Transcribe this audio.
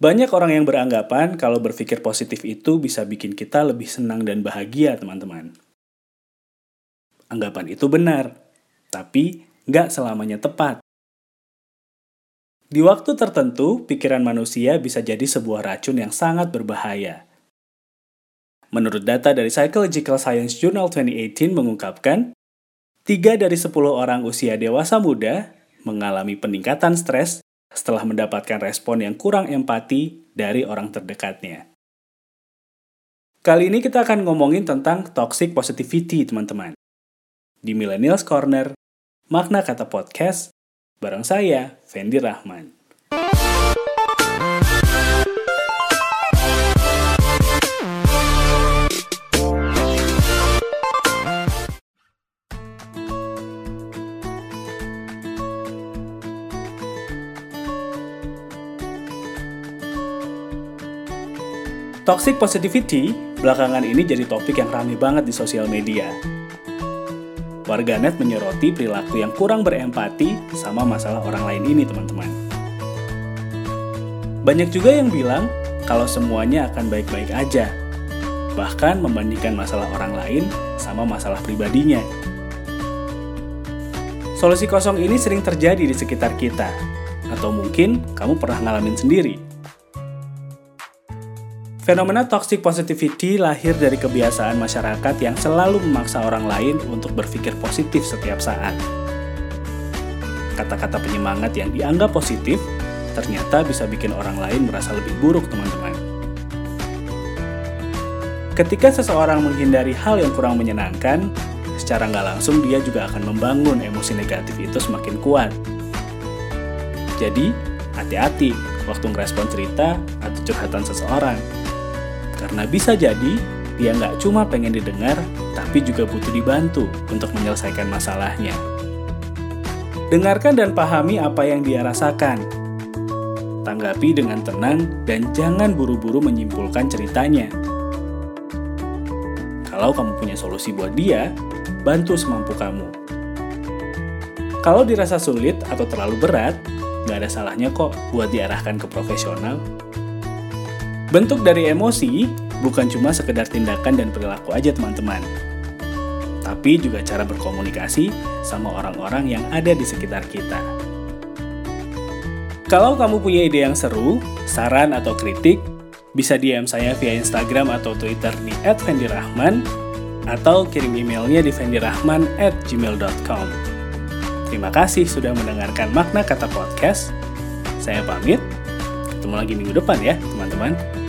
Banyak orang yang beranggapan kalau berpikir positif itu bisa bikin kita lebih senang dan bahagia, teman-teman. Anggapan itu benar, tapi nggak selamanya tepat. Di waktu tertentu, pikiran manusia bisa jadi sebuah racun yang sangat berbahaya. Menurut data dari Psychological Science Journal 2018 mengungkapkan, 3 dari 10 orang usia dewasa muda mengalami peningkatan stres setelah mendapatkan respon yang kurang empati dari orang terdekatnya. Kali ini kita akan ngomongin tentang toxic positivity, teman-teman. Di Millennials Corner, makna kata podcast, bareng saya, Fendi Rahman. Toxic positivity belakangan ini jadi topik yang ramai banget di sosial media. Warganet menyoroti perilaku yang kurang berempati sama masalah orang lain ini, teman-teman. Banyak juga yang bilang kalau semuanya akan baik-baik aja, bahkan membandingkan masalah orang lain sama masalah pribadinya. Solusi kosong ini sering terjadi di sekitar kita, atau mungkin kamu pernah ngalamin sendiri. Fenomena toxic positivity lahir dari kebiasaan masyarakat yang selalu memaksa orang lain untuk berpikir positif setiap saat. Kata-kata penyemangat yang dianggap positif ternyata bisa bikin orang lain merasa lebih buruk, teman-teman. Ketika seseorang menghindari hal yang kurang menyenangkan, secara nggak langsung dia juga akan membangun emosi negatif itu semakin kuat. Jadi, hati-hati waktu ngerespon cerita atau curhatan seseorang karena bisa jadi dia nggak cuma pengen didengar, tapi juga butuh dibantu untuk menyelesaikan masalahnya. Dengarkan dan pahami apa yang dia rasakan. Tanggapi dengan tenang dan jangan buru-buru menyimpulkan ceritanya. Kalau kamu punya solusi buat dia, bantu semampu kamu. Kalau dirasa sulit atau terlalu berat, nggak ada salahnya kok buat diarahkan ke profesional Bentuk dari emosi bukan cuma sekedar tindakan dan perilaku aja teman-teman. Tapi juga cara berkomunikasi sama orang-orang yang ada di sekitar kita. Kalau kamu punya ide yang seru, saran atau kritik, bisa DM saya via Instagram atau Twitter di @fendirahman atau kirim emailnya di fendirahman@gmail.com. Terima kasih sudah mendengarkan makna kata podcast. Saya pamit. Ketemu lagi minggu depan ya, teman-teman.